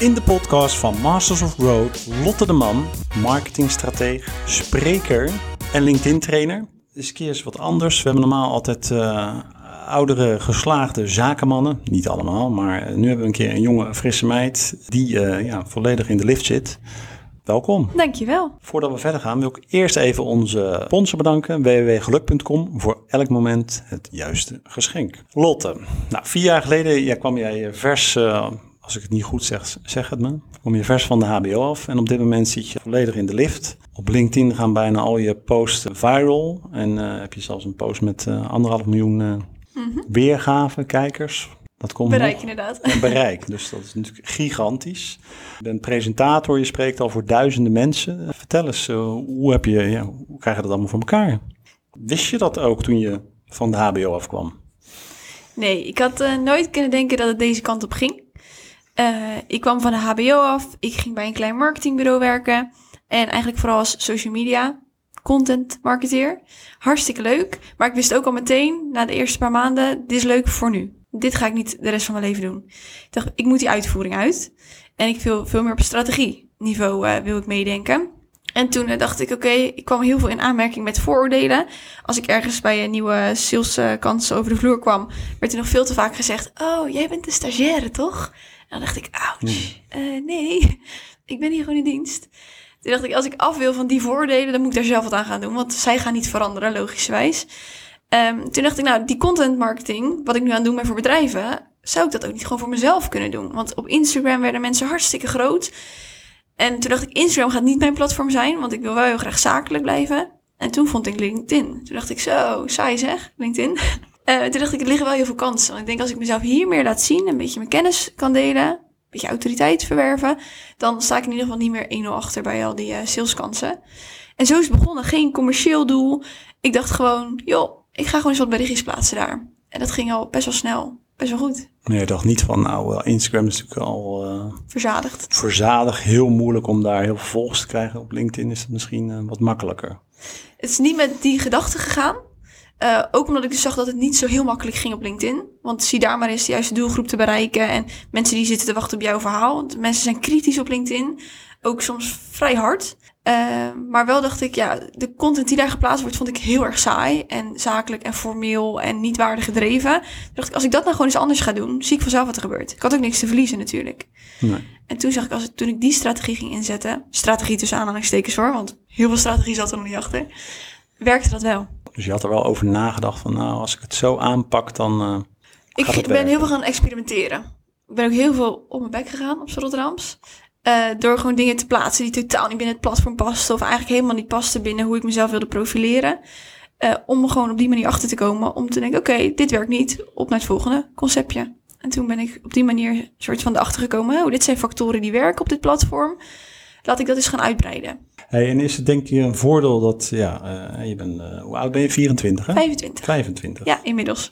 In de podcast van Masters of Growth, Lotte de Man, marketingstratege, spreker en LinkedIn-trainer. Dit is een keer eens wat anders. We hebben normaal altijd uh, oudere, geslaagde zakenmannen. Niet allemaal, maar nu hebben we een keer een jonge, frisse meid die uh, ja, volledig in de lift zit. Welkom. Dankjewel. Voordat we verder gaan wil ik eerst even onze sponsor bedanken, www.geluk.com, voor elk moment het juiste geschenk. Lotte, nou, vier jaar geleden ja, kwam jij vers, uh, als ik het niet goed zeg, zeg het me, kom je vers van de HBO af en op dit moment zit je volledig in de lift. Op LinkedIn gaan bijna al je posts viral en uh, heb je zelfs een post met uh, anderhalf miljoen mm -hmm. weergaven, kijkers. Dat komt bereik nog. inderdaad. En bereik, dus dat is natuurlijk gigantisch. Je bent presentator, je spreekt al voor duizenden mensen. Vertel eens, hoe, heb je, ja, hoe krijg je dat allemaal voor elkaar? Wist je dat ook toen je van de HBO afkwam? Nee, ik had nooit kunnen denken dat het deze kant op ging. Uh, ik kwam van de HBO af, ik ging bij een klein marketingbureau werken. En eigenlijk vooral als social media content marketeer. Hartstikke leuk, maar ik wist ook al meteen na de eerste paar maanden, dit is leuk voor nu dit ga ik niet de rest van mijn leven doen. Ik dacht, ik moet die uitvoering uit. En ik wil veel meer op strategie-niveau uh, wil ik meedenken. En toen uh, dacht ik, oké, ik kwam heel veel in aanmerking met vooroordelen. Als ik ergens bij een nieuwe saleskansen over de vloer kwam, werd er nog veel te vaak gezegd: Oh, jij bent de stagiaire, toch? Dan dacht ik, ouch, uh, nee, ik ben hier gewoon in dienst. Toen dacht ik, als ik af wil van die vooroordelen, dan moet ik daar zelf wat aan gaan doen. Want zij gaan niet veranderen, logischerwijs. Um, toen dacht ik, nou, die content marketing, wat ik nu aan het doen ben voor bedrijven, zou ik dat ook niet gewoon voor mezelf kunnen doen? Want op Instagram werden mensen hartstikke groot. En toen dacht ik, Instagram gaat niet mijn platform zijn, want ik wil wel heel graag zakelijk blijven. En toen vond ik LinkedIn. Toen dacht ik, zo, saai zeg, LinkedIn. Uh, toen dacht ik, er liggen wel heel veel kansen. Want ik denk, als ik mezelf hier meer laat zien, een beetje mijn kennis kan delen, een beetje autoriteit verwerven, dan sta ik in ieder geval niet meer 1-0 achter bij al die uh, saleskansen. En zo is het begonnen. Geen commercieel doel. Ik dacht gewoon, joh, ik ga gewoon eens wat berichtjes plaatsen daar. En dat ging al best wel snel, best wel goed. Nee, je dacht niet van, nou, Instagram is natuurlijk al... Uh, verzadigd. Verzadigd, heel moeilijk om daar heel veel volgers te krijgen. Op LinkedIn is het misschien wat makkelijker. Het is niet met die gedachte gegaan. Uh, ook omdat ik dus zag dat het niet zo heel makkelijk ging op LinkedIn. Want zie daar maar eens de juiste doelgroep te bereiken. En mensen die zitten te wachten op jouw verhaal. Want mensen zijn kritisch op LinkedIn. Ook soms vrij hard. Uh, maar wel dacht ik, ja, de content die daar geplaatst wordt, vond ik heel erg saai en zakelijk en formeel en niet waardig gedreven. Toen dacht ik, als ik dat nou gewoon eens anders ga doen, zie ik vanzelf wat er gebeurt. Ik had ook niks te verliezen natuurlijk. Nee. En toen zag ik, als toen ik die strategie ging inzetten, strategie tussen aanhalingstekens hoor, want heel veel strategie zat er nog niet achter, werkte dat wel. Dus je had er wel over nagedacht van, nou, als ik het zo aanpak, dan uh, Ik ben heel veel gaan experimenteren. Ik ben ook heel veel op mijn bek gegaan op Rotterdams. Uh, door gewoon dingen te plaatsen die totaal niet binnen het platform pasten. Of eigenlijk helemaal niet pasten binnen hoe ik mezelf wilde profileren. Uh, om gewoon op die manier achter te komen. Om te denken, oké, okay, dit werkt niet. Op naar het volgende conceptje. En toen ben ik op die manier soort van erachter gekomen. Oh, dit zijn factoren die werken op dit platform. Laat ik dat eens gaan uitbreiden. Hey, en is het denk je een voordeel dat, ja, uh, je bent, hoe oud ben je? 24 hè? 25. 25. Ja, inmiddels.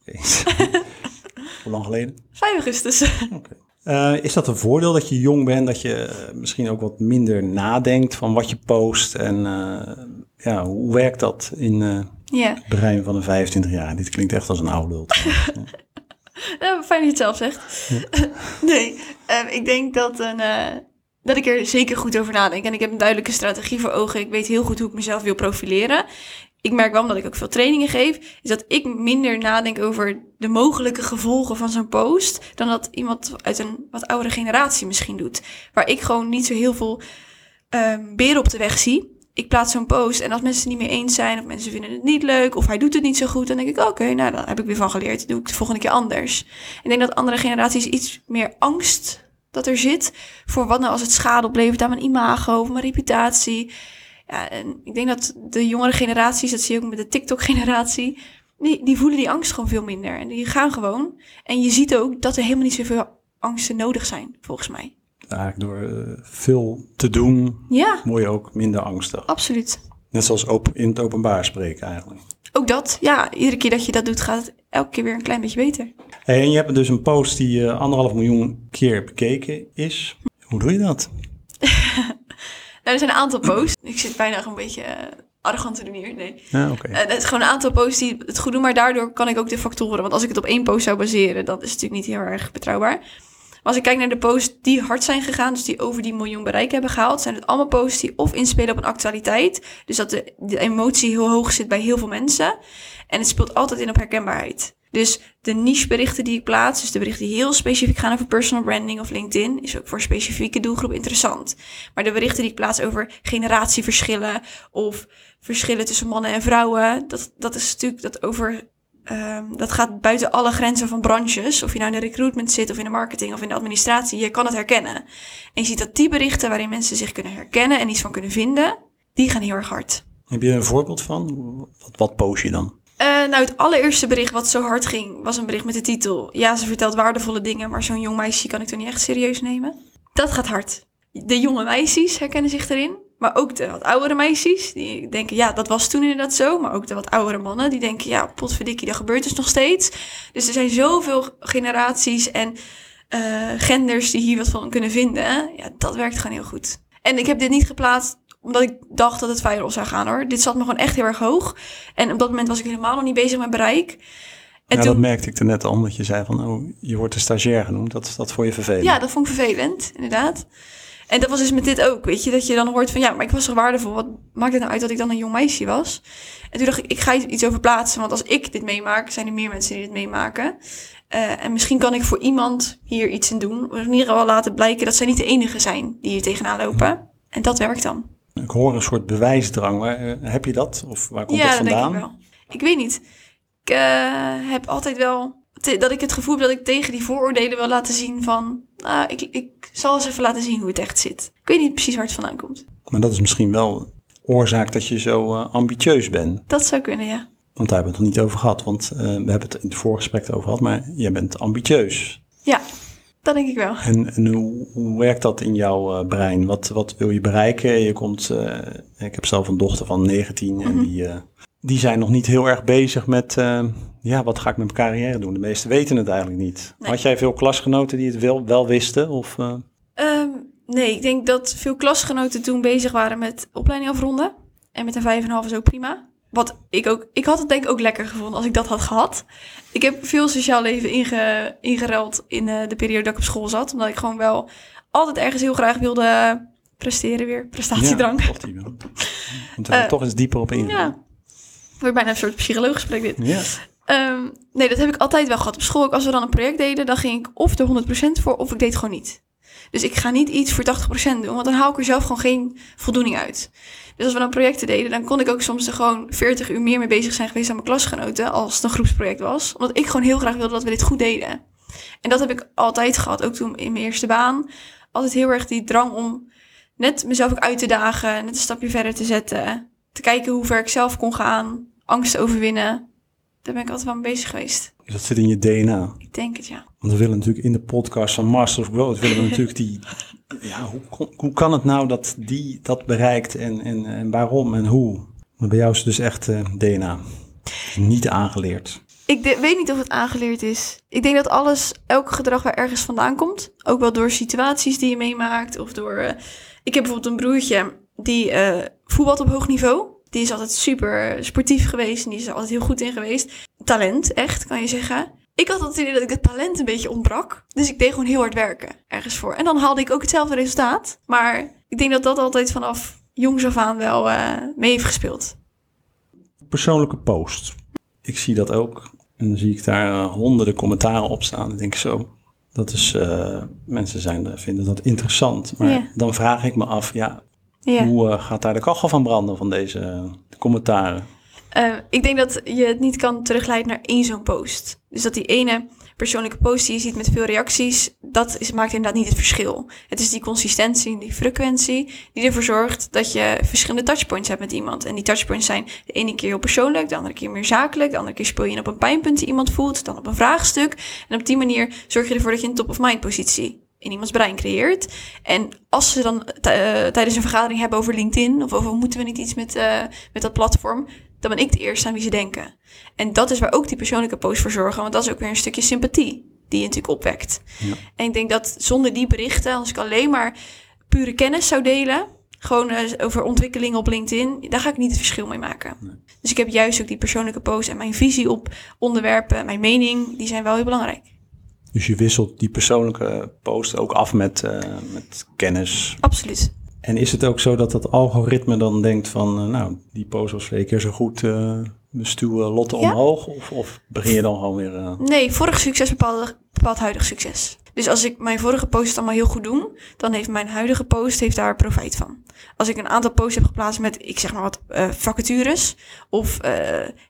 Oké. hoe lang geleden? 5 augustus. Oké. Okay. Uh, is dat een voordeel dat je jong bent, dat je misschien ook wat minder nadenkt van wat je post? En uh, ja, hoe werkt dat in uh, yeah. het brein van een 25 jaar? Dit klinkt echt als een oude lult. ja. fijn dat je het zelf zegt. Ja. nee, ik denk dat, een, dat ik er zeker goed over nadenk. En ik heb een duidelijke strategie voor ogen. Ik weet heel goed hoe ik mezelf wil profileren ik merk wel, omdat ik ook veel trainingen geef, is dat ik minder nadenk over de mogelijke gevolgen van zo'n post, dan dat iemand uit een wat oudere generatie misschien doet. Waar ik gewoon niet zo heel veel um, beren op de weg zie. Ik plaats zo'n post en als mensen het niet meer eens zijn, of mensen vinden het niet leuk, of hij doet het niet zo goed, dan denk ik, oké, okay, nou, dan heb ik weer van geleerd. doe ik de volgende keer anders. Ik denk dat andere generaties iets meer angst dat er zit voor wat nou als het schade oplevert aan mijn imago of mijn reputatie. Ja, en ik denk dat de jongere generaties, dat zie je ook met de TikTok-generatie, die, die voelen die angst gewoon veel minder. En die gaan gewoon. En je ziet ook dat er helemaal niet zoveel angsten nodig zijn, volgens mij. Eigenlijk door uh, veel te doen, ja. word je ook minder angstig. Absoluut. Net zoals op, in het openbaar spreken eigenlijk. Ook dat, ja. Iedere keer dat je dat doet, gaat het elke keer weer een klein beetje beter. Hey, en je hebt dus een post die uh, anderhalf miljoen keer bekeken is. Hoe doe je dat? Nou, er zijn een aantal posts. Ik zit bijna een beetje uh, arrogant te doen hier. Nee. Ja, okay. uh, het is gewoon een aantal posts die het goed doen, maar daardoor kan ik ook de factoren. Want als ik het op één post zou baseren, dan is het natuurlijk niet heel erg betrouwbaar. Maar als ik kijk naar de posts die hard zijn gegaan, dus die over die miljoen bereik hebben gehaald, zijn het allemaal posts die of inspelen op een actualiteit. Dus dat de, emotie heel hoog zit bij heel veel mensen. En het speelt altijd in op herkenbaarheid. Dus de nicheberichten die ik plaats, dus de berichten die heel specifiek gaan over personal branding of LinkedIn, is ook voor specifieke doelgroep interessant. Maar de berichten die ik plaats over generatieverschillen of verschillen tussen mannen en vrouwen, dat, dat is natuurlijk dat over. Um, dat gaat buiten alle grenzen van branches. Of je nou in de recruitment zit, of in de marketing, of in de administratie. Je kan het herkennen. En je ziet dat die berichten waarin mensen zich kunnen herkennen en iets van kunnen vinden, die gaan heel erg hard. Heb je een voorbeeld van? Wat, wat post je dan? Uh, nou, het allereerste bericht wat zo hard ging, was een bericht met de titel... Ja, ze vertelt waardevolle dingen, maar zo'n jong meisje kan ik toch niet echt serieus nemen? Dat gaat hard. De jonge meisjes herkennen zich erin. Maar ook de wat oudere meisjes, die denken, ja, dat was toen inderdaad zo. Maar ook de wat oudere mannen, die denken, ja, potverdikkie, dat gebeurt dus nog steeds. Dus er zijn zoveel generaties en uh, genders die hier wat van kunnen vinden. Ja, dat werkt gewoon heel goed. En ik heb dit niet geplaatst omdat ik dacht dat het viral zou gaan hoor. Dit zat me gewoon echt heel erg hoog. En op dat moment was ik helemaal nog niet bezig met bereik. En ja, toen... dat merkte ik er net al, omdat je zei van, oh, je wordt een stagiair genoemd. Dat, dat vond je vervelend. Ja, dat vond ik vervelend, inderdaad. En dat was dus met dit ook, weet je, dat je dan hoort van, ja, maar ik was toch waardevol. Wat maakt het nou uit dat ik dan een jong meisje was? En toen dacht ik, ik ga iets over plaatsen, want als ik dit meemaak, zijn er meer mensen die dit meemaken. Uh, en misschien kan ik voor iemand hier iets in doen. Of in ieder geval laten blijken dat zij niet de enige zijn die hier tegenaan lopen. En dat werkt dan. Ik hoor een soort bewijsdrang. Waar, eh, heb je dat? Of waar komt ja, dat vandaan? Ja, denk ik wel. Ik weet niet. Ik uh, heb altijd wel dat ik het gevoel heb dat ik tegen die vooroordelen wil laten zien van... Nou, ik, ik zal eens even laten zien hoe het echt zit. Ik weet niet precies waar het vandaan komt. Maar dat is misschien wel oorzaak dat je zo uh, ambitieus bent. Dat zou kunnen, ja. Want daar hebben we het nog niet over gehad. Want uh, we hebben het in het voorgesprek over gehad. Maar jij bent ambitieus. Ja, dat denk ik wel. En, en hoe, hoe, werkt dat in jouw uh, brein? Wat, wat wil je bereiken? Je komt, ik heb zelf een dochter van 19 mm -hmm. en mhm. die die zijn nog niet heel erg bezig met, uh, ja, wat ga ik met mijn carrière doen? De meesten weten het eigenlijk niet. Nee. Had jij veel klasgenoten die het wel, wel wisten? Of, uh... um, nee, ik denk dat veel klasgenoten toen bezig waren met opleiding afronden. En met een 5,5 is ook prima. Wat ik ook, ik had het denk ik ook lekker gevonden als ik dat had gehad. Ik heb veel sociaal leven inge, ingeruild in uh, de periode dat ik op school zat. Omdat ik gewoon wel altijd ergens heel graag wilde presteren weer. Prestatiedrang. Ja, toch die toch eens dieper op ingaan. Ja. Wordt bijna een soort psycholooggesprek dit. Ja. Um, nee, dat heb ik altijd wel gehad op school. Ook als we dan een project deden, dan ging ik of er 100% voor of ik deed gewoon niet. Dus ik ga niet iets voor 80% doen, want dan haal ik er zelf gewoon geen voldoening uit. Dus als we dan projecten deden, dan kon ik ook soms er gewoon 40 uur meer mee bezig zijn geweest aan mijn klasgenoten, als het een groepsproject was. Omdat ik gewoon heel graag wilde dat we dit goed deden. En dat heb ik altijd gehad, ook toen in mijn eerste baan. Altijd heel erg die drang om net mezelf ook uit te dagen, net een stapje verder te zetten. Te kijken hoe ver ik zelf kon gaan angst overwinnen. Daar ben ik altijd wel mee bezig geweest. Dat zit in je DNA? Ik denk het, ja. Want we willen natuurlijk in de podcast van Master of Growth... willen we natuurlijk die... Ja, hoe, hoe kan het nou dat die dat bereikt en, en, en waarom en hoe? Maar bij jou is het dus echt uh, DNA. Niet aangeleerd. Ik de, weet niet of het aangeleerd is. Ik denk dat alles, elk gedrag waar ergens vandaan komt... ook wel door situaties die je meemaakt of door... Uh, ik heb bijvoorbeeld een broertje die uh, voetbalt op hoog niveau... Die is altijd super sportief geweest en die is er altijd heel goed in geweest. Talent, echt, kan je zeggen. Ik had het idee dat ik het talent een beetje ontbrak. Dus ik deed gewoon heel hard werken ergens voor. En dan haalde ik ook hetzelfde resultaat. Maar ik denk dat dat altijd vanaf jongs af aan wel uh, mee heeft gespeeld. Persoonlijke post. Ik zie dat ook. En dan zie ik daar uh, honderden commentaren op staan. Ik denk zo, dat is, uh, mensen zijn, vinden dat interessant. Maar yeah. dan vraag ik me af, ja, ja. Hoe uh, gaat daar de kachel van branden van deze uh, commentaren? Uh, ik denk dat je het niet kan terugleiden naar één zo'n post. Dus dat die ene persoonlijke post die je ziet met veel reacties, dat is, maakt inderdaad niet het verschil. Het is die consistentie en die frequentie die ervoor zorgt dat je verschillende touchpoints hebt met iemand. En die touchpoints zijn de ene keer heel persoonlijk, de andere keer meer zakelijk, de andere keer speel je in op een pijnpunt die iemand voelt, dan op een vraagstuk. En op die manier zorg je ervoor dat je een top-of-mind positie in iemands brein creëert. En als ze dan uh, tijdens een vergadering hebben over LinkedIn of over moeten we niet iets met, uh, met dat platform, dan ben ik de eerste aan wie ze denken. En dat is waar ook die persoonlijke post voor zorgen, want dat is ook weer een stukje sympathie die je natuurlijk opwekt. Ja. En ik denk dat zonder die berichten, als ik alleen maar pure kennis zou delen, gewoon uh, over ontwikkelingen op LinkedIn, daar ga ik niet het verschil mee maken. Nee. Dus ik heb juist ook die persoonlijke post en mijn visie op onderwerpen, mijn mening, die zijn wel heel belangrijk. Dus je wisselt die persoonlijke post ook af met, uh, met kennis. Absoluut. En is het ook zo dat dat algoritme dan denkt van, uh, nou, die post was twee keer zo goed, uh, we stuwen Lotte ja. omhoog? Of, of begin je dan gewoon weer... Nee, vorig succes bepaalt, bepaalt huidig succes. Dus als ik mijn vorige post allemaal heel goed doe, dan heeft mijn huidige post heeft daar profijt van. Als ik een aantal posts heb geplaatst met, ik zeg maar wat, uh, vacatures of uh,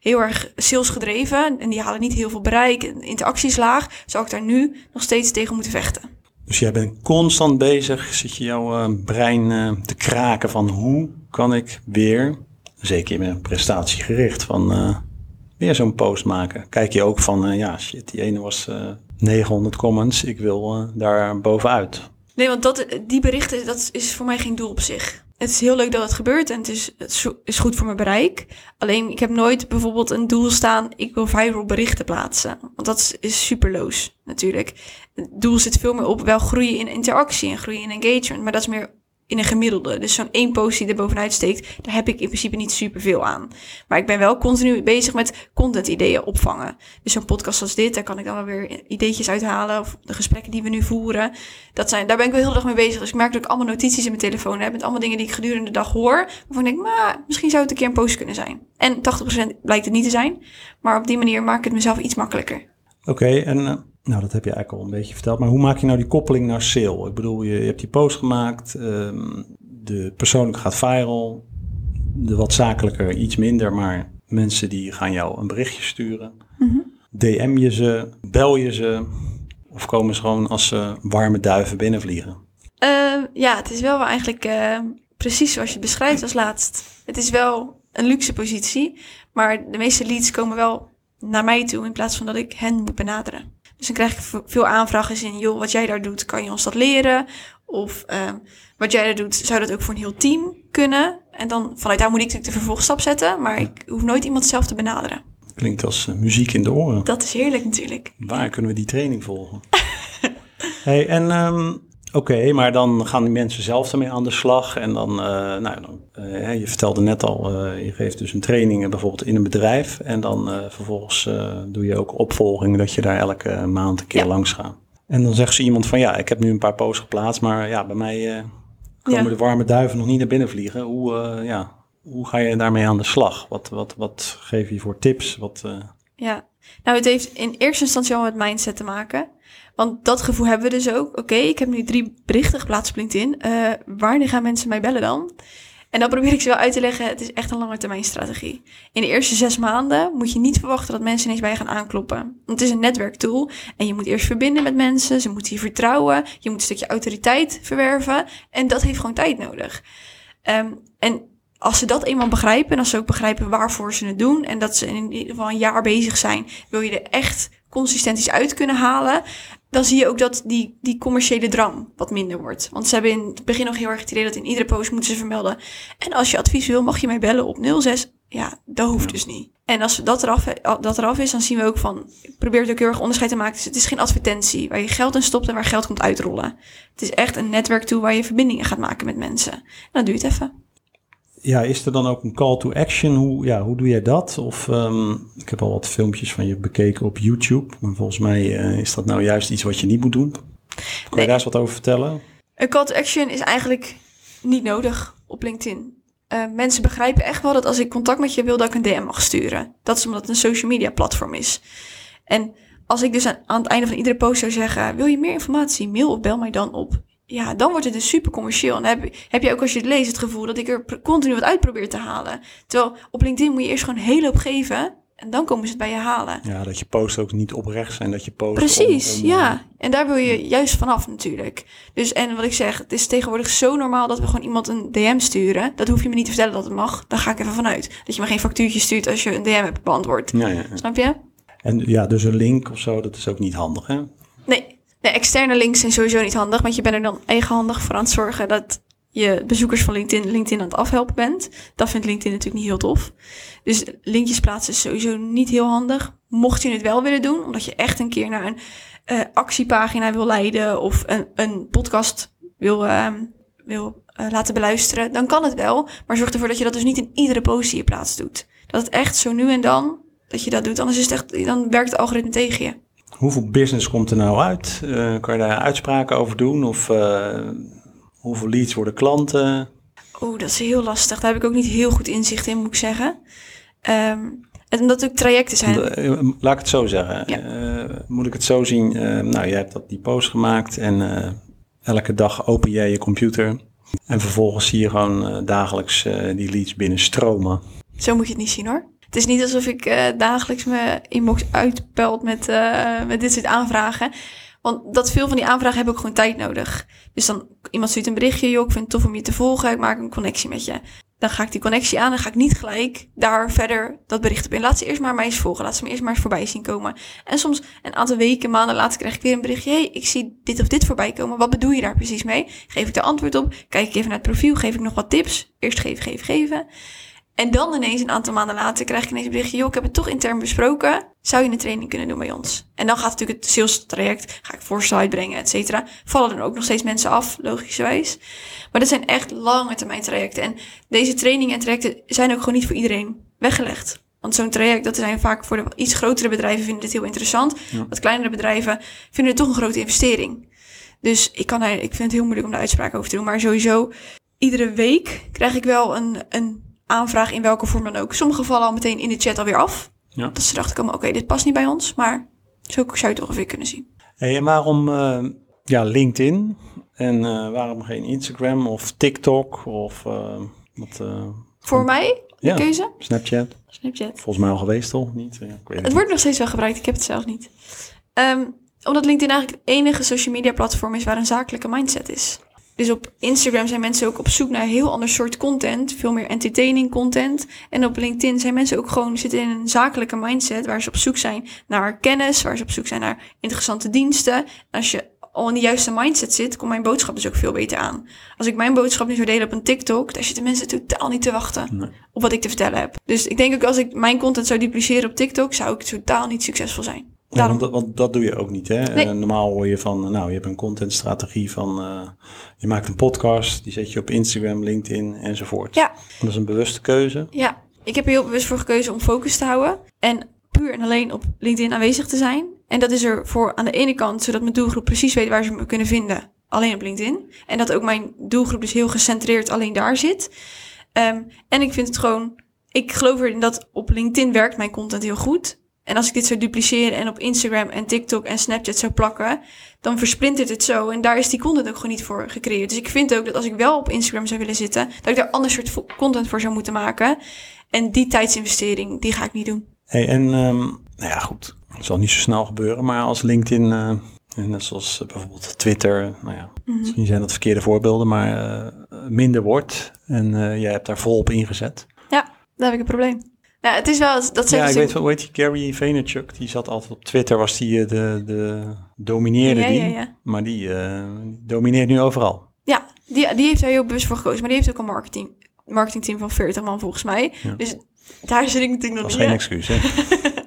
heel erg salesgedreven en die halen niet heel veel bereik en interacties laag, zou ik daar nu nog steeds tegen moeten vechten. Dus jij bent constant bezig, zit je jouw uh, brein te kraken van hoe kan ik weer, zeker in mijn prestatiegericht, van weer zo'n post maken. Kijk je ook van, ja shit, die ene was 900 comments, ik wil uh, daar bovenuit. Nee, want dat, die berichten, dat is voor mij geen doel op zich. Het is heel leuk dat het gebeurt en het is, het is goed voor mijn bereik. Alleen, ik heb nooit bijvoorbeeld een doel staan, ik wil viral berichten plaatsen. Want dat is superloos, natuurlijk. Het doel zit veel meer op wel groeien in interactie en groeien in engagement. Maar dat is meer in een gemiddelde. Dus zo'n één post die er bovenuit steekt, daar heb ik in principe niet superveel aan. Maar ik ben wel continu bezig met content ideeën opvangen. Dus zo'n podcast als dit, daar kan ik dan wel weer ideetjes uithalen. Of de gesprekken die we nu voeren. Dat zijn, daar ben ik wel heel erg mee bezig. Dus ik merk dat ik allemaal notities in mijn telefoon heb. Met allemaal dingen die ik gedurende de dag hoor. Waarvan ik denk, maar misschien zou het een keer een post kunnen zijn. En 80% blijkt het niet te zijn. Maar op die manier maak ik het mezelf iets makkelijker. Oké, en uh, nou, dat heb je eigenlijk al een beetje verteld. Maar hoe maak je nou die koppeling naar sale? Ik bedoel, je, je hebt die post gemaakt, um, de persoonlijk gaat viral, de wat zakelijker iets minder, maar mensen die gaan jou een berichtje sturen. Mm -hmm. DM je ze, bel je ze of komen ze gewoon als uh, warme duiven binnenvliegen? Uh, ja, het is wel eigenlijk uh, precies zoals je het beschrijft als laatst. Het is wel een luxe positie, maar de meeste leads komen wel naar mij toe in plaats van dat ik hen moet benaderen. Dus dan krijg ik veel aanvragen in, joh, wat jij daar doet, kan je ons dat leren? Of uh, wat jij daar doet, zou dat ook voor een heel team kunnen? En dan vanuit daar moet ik natuurlijk de vervolgstap zetten, maar ik hoef nooit iemand zelf te benaderen. Klinkt als uh, muziek in de oren. Dat is heerlijk natuurlijk. Waar kunnen we die training volgen? hey, en um, Oké, okay, maar dan gaan die mensen zelf ermee aan de slag. En dan, uh, nou, dan uh, je vertelde net al, uh, je geeft dus een training bijvoorbeeld in een bedrijf. En dan vervolgens doe je ook opvolging dat je daar elke maand een keer ja. langs gaat. En dan zegt ze iemand van ja, ik heb nu een paar posts geplaatst, maar ja, bij mij komen ja. de warme duiven nog niet naar binnen vliegen. Hoe, ja, hoe ga je daarmee aan de slag? Wat, wat, wat geef je voor tips? Wat, Ja, nou het heeft in eerste instantie al met mindset te maken. Want dat gevoel hebben we dus ook. Oké, ik heb nu drie berichten geplaatst op LinkedIn. Uh, wanneer gaan mensen mij bellen dan? En dan probeer ik ze wel uit te leggen. Het is echt een lange termijn strategie. In de eerste zes maanden moet je niet verwachten dat mensen ineens bij je gaan aankloppen. Want het is een netwerktool. En je moet eerst verbinden met mensen. Ze moeten je vertrouwen. Je moet een stukje autoriteit verwerven. En dat heeft gewoon tijd nodig. Um, en als ze dat eenmaal begrijpen en als ze ook begrijpen waarvoor ze het doen en dat ze in ieder geval een jaar bezig zijn, wil je er echt consistenties uit kunnen halen, dan zie je ook dat die, die commerciële drang wat minder wordt. Want ze hebben in het begin nog heel erg het idee dat in iedere post moeten ze vermelden. En als je advies wil, mag je mij bellen op 06. Ja, dat hoeft dus niet. En als dat eraf, dat eraf is, dan zien we ook van... Ik probeer het ook heel erg onderscheid te maken. Dus het is geen advertentie waar je geld in stopt en waar geld komt uitrollen. Het is echt een netwerk toe waar je verbindingen gaat maken met mensen. En dat duurt even ja, is er dan ook een call to action? Hoe, ja, hoe doe jij dat? Of um, ik heb al wat filmpjes van je bekeken op YouTube. Maar volgens mij uh, is dat nou juist iets wat je niet moet doen. Kan nee. je daar eens wat over vertellen? Een call to action is eigenlijk niet nodig op LinkedIn. Uh, mensen begrijpen echt wel dat als ik contact met je wil, dat ik een DM mag sturen. Dat is omdat het een social media platform is. En als ik dus aan, aan het einde van iedere post zou zeggen: Wil je meer informatie? Mail of bel mij dan op ja, dan wordt het dus super commercieel. En dan heb, heb je ook als je het leest het gevoel dat ik er continu wat uit probeer te halen. Terwijl op LinkedIn moet je eerst gewoon hele hoop geven. En dan komen ze het bij je halen. Ja, dat je post ook niet oprecht zijn. Dat je post Precies, om, om, ja. En daar wil je juist vanaf natuurlijk. Dus en wat ik zeg, het is tegenwoordig zo normaal dat we gewoon iemand een DM sturen. Dat hoef je me niet te vertellen dat het mag. Daar ga ik even vanuit. Dat je me geen factuurtje stuurt als je een DM hebt beantwoord. Ja, ja, ja. Snap je? En ja, dus een link of zo, dat is ook niet handig hè? Nee, de externe links zijn sowieso niet handig, want je bent er dan eigenhandig voor aan het zorgen dat je bezoekers van LinkedIn, LinkedIn aan het afhelpen bent. Dat vindt LinkedIn natuurlijk niet heel tof. Dus linkjes plaatsen is sowieso niet heel handig. Mocht je het wel willen doen, omdat je echt een keer naar een uh, actiepagina wil leiden of een, een podcast wil, uh, wil uh, laten beluisteren, dan kan het wel. Maar zorg ervoor dat je dat dus niet in iedere post die je plaatst doet. Dat het echt zo nu en dan dat je dat doet, anders is het echt, dan werkt het algoritme tegen je. Hoeveel business komt er nou uit? Eh, kan je daar uitspraken over doen? Of eh, hoeveel leads worden klanten? Oeh, dat is heel lastig. Daar heb ik ook niet heel goed inzicht in, moet ik zeggen. Ehm, en omdat het ook trajecten zijn. Eh, laat ik het zo zeggen. Ja. Moet ik het zo zien? Nou, jij hebt dat, die post gemaakt en elke dag open jij je computer. En vervolgens zie je gewoon dagelijks die leads binnenstromen. Zo moet je het niet zien hoor. Het is niet alsof ik eh, dagelijks mijn inbox uitpelt met, eh, met dit soort aanvragen. Want dat veel van die aanvragen hebben ook gewoon tijd nodig. Dus dan iemand stuurt een berichtje, joh, ik vind het tof om je te volgen, ik maak een connectie met je. Dan ga ik die connectie aan en ga ik niet gelijk daar verder dat bericht op in. Laat ze eerst maar mij eens volgen, laat ze me eerst maar eens voorbij zien komen. En soms een aantal weken, maanden later krijg ik weer een berichtje. hey, ik zie dit of dit voorbij komen, wat bedoel je daar precies mee? Geef ik daar antwoord op, kijk ik even naar het profiel, geef ik nog wat tips. Eerst geven, geven, geven. En dan ineens een aantal maanden later krijg ik ineens een berichtje. Joh, ik heb het toch intern besproken. Zou je een training kunnen doen bij ons? En dan gaat natuurlijk het sales traject. Ga ik voorstel uitbrengen, et cetera. Vallen er ook nog steeds mensen af, logischerwijs. Maar dat zijn echt lange termijn trajecten. En deze trainingen en trajecten zijn ook gewoon niet voor iedereen weggelegd. Want zo'n traject, dat zijn vaak voor de iets grotere bedrijven vinden dit heel interessant. Ja. Wat kleinere bedrijven vinden het toch een grote investering. Dus ik, kan ik vind het heel moeilijk om daar uitspraak over te doen. Maar sowieso, iedere week krijg ik wel een, een aanvraag in welke vorm dan ook. Sommige vallen al meteen in de chat alweer af. Ja. Dat ze dachten komen, oké, dit past niet bij ons. Maar zo zou je het ongeveer kunnen zien. Hey, en waarom eh, ja, LinkedIn? En eh, waarom geen Instagram of TikTok of eh, wat, eh, Voor mij, de ja, keuze, Snapchat? Snapchat. Volgens mij al geweest, toch? Niet? Ja, ik weet het Het wordt nog steeds wel gebruikt, ik heb het zelf niet. Ehm, omdat LinkedIn eigenlijk het enige social media platform is waar een zakelijke mindset is. Dus op Instagram zijn mensen ook op zoek naar heel ander soort content, veel meer entertaining content. En op LinkedIn zijn mensen ook gewoon zitten in een zakelijke mindset waar ze op zoek zijn naar kennis, waar ze op zoek zijn naar interessante diensten. En als je al in de juiste mindset zit, komt mijn boodschap dus ook veel beter aan. Als ik mijn boodschap nu zou delen op een TikTok, daar zitten mensen totaal niet te wachten Nee. op wat ik te vertellen heb. Dus ik denk ook als ik mijn content zou dupliceren op TikTok, zou ik totaal niet succesvol zijn. Ja, want, dat, want dat doe je ook niet, hè? Nee. Normaal hoor je van, nou, je hebt een contentstrategie van, eh, je maakt een podcast, die zet je op Instagram, LinkedIn enzovoort. Ja. Dat is een bewuste keuze. ja, ik heb er heel bewust voor gekozen om focus te houden en puur en alleen op LinkedIn aanwezig te zijn. En dat is er voor aan de ene kant, zodat mijn doelgroep precies weet waar ze me kunnen vinden, alleen op LinkedIn. En dat ook mijn doelgroep dus heel gecentreerd alleen daar zit. Ehm, en ik vind het gewoon, ik geloof erin dat op LinkedIn werkt mijn content heel goed. En als ik dit zou dupliceren en op Instagram en TikTok en Snapchat zou plakken, dan versplintert het zo. En daar is die content ook gewoon niet voor gecreëerd. Dus ik vind ook dat als ik wel op Instagram zou willen zitten, dat ik daar ander soort content voor zou moeten maken. En die tijdsinvestering, die ga ik niet doen. Hey, en ehm, nou ja, goed, dat zal niet zo snel gebeuren, maar als LinkedIn, en net zoals eh, bijvoorbeeld Twitter, nou ja, misschien zijn dat verkeerde voorbeelden, maar eh, minder wordt en eh, jij hebt daar volop ingezet. Ja, daar heb ik een probleem. Nou, het is wel, dat Ja, zeggen ik ze... weet wel, heet die, Gary Vaynerchuk, die zat altijd op Twitter, was die eh, de, de domineerde Ja, die, ja, ja. maar die eh, domineert nu overal. Ja, die, die heeft daar heel bewust voor gekozen. Maar die heeft ook een marketing, marketingteam van 40 man volgens mij. Dus daar zit ik natuurlijk Dat nog is niet geen in. excuus, hè?